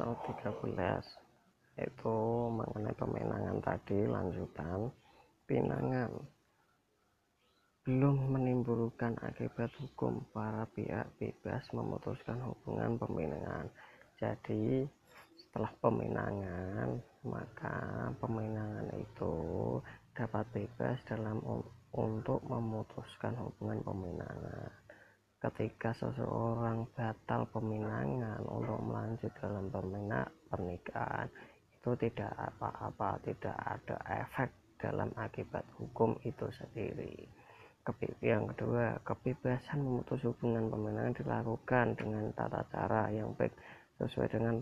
pasal 13 itu mengenai pemenangan tadi lanjutan pinangan. Belum menimbulkan akibat hukum para pihak bebas memutuskan hubungan pemenangan. Jadi setelah pemenangan maka pemenangan itu dapat bebas dalam untuk memutuskan hubungan pemenangan ketika seseorang batal pemenangan untuk melanjut dalam pemenang pernikahan itu tidak apa-apa tidak ada efek dalam akibat hukum itu sendiri. Yang kedua kebebasan memutus hubungan pemenangan dilakukan dengan tata cara yang baik sesuai dengan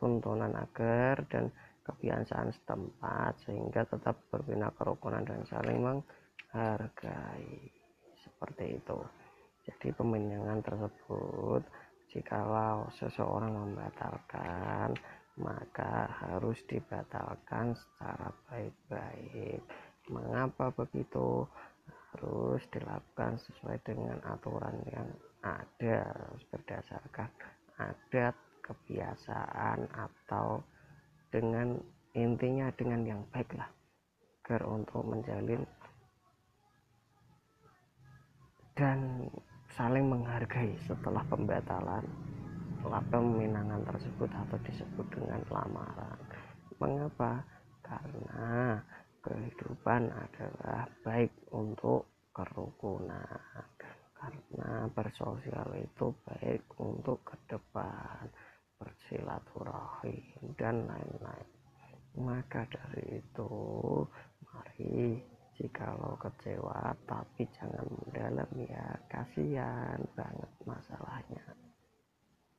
tuntunan agar dan kebiasaan setempat sehingga tetap berbina kerukunan dan saling menghargai. Seperti itu jadi pemenangan tersebut jikalau seseorang membatalkan maka harus dibatalkan secara baik-baik. Mengapa begitu? Harus dilakukan sesuai dengan aturan yang ada berdasarkan adat kebiasaan atau dengan intinya dengan yang baik lah. Agar untuk menjalin dan saling menghargai setelah pembatalan peminangan tersebut atau disebut dengan lamaran. Mengapa? Karena kehidupan adalah baik untuk kerukunan. Karena bersosial itu baik untuk ke depan, bersilaturahim dan lain-lain. Maka dari itu, mari kalau kecewa tapi jangan mendalam ya. Kasihan banget masalahnya.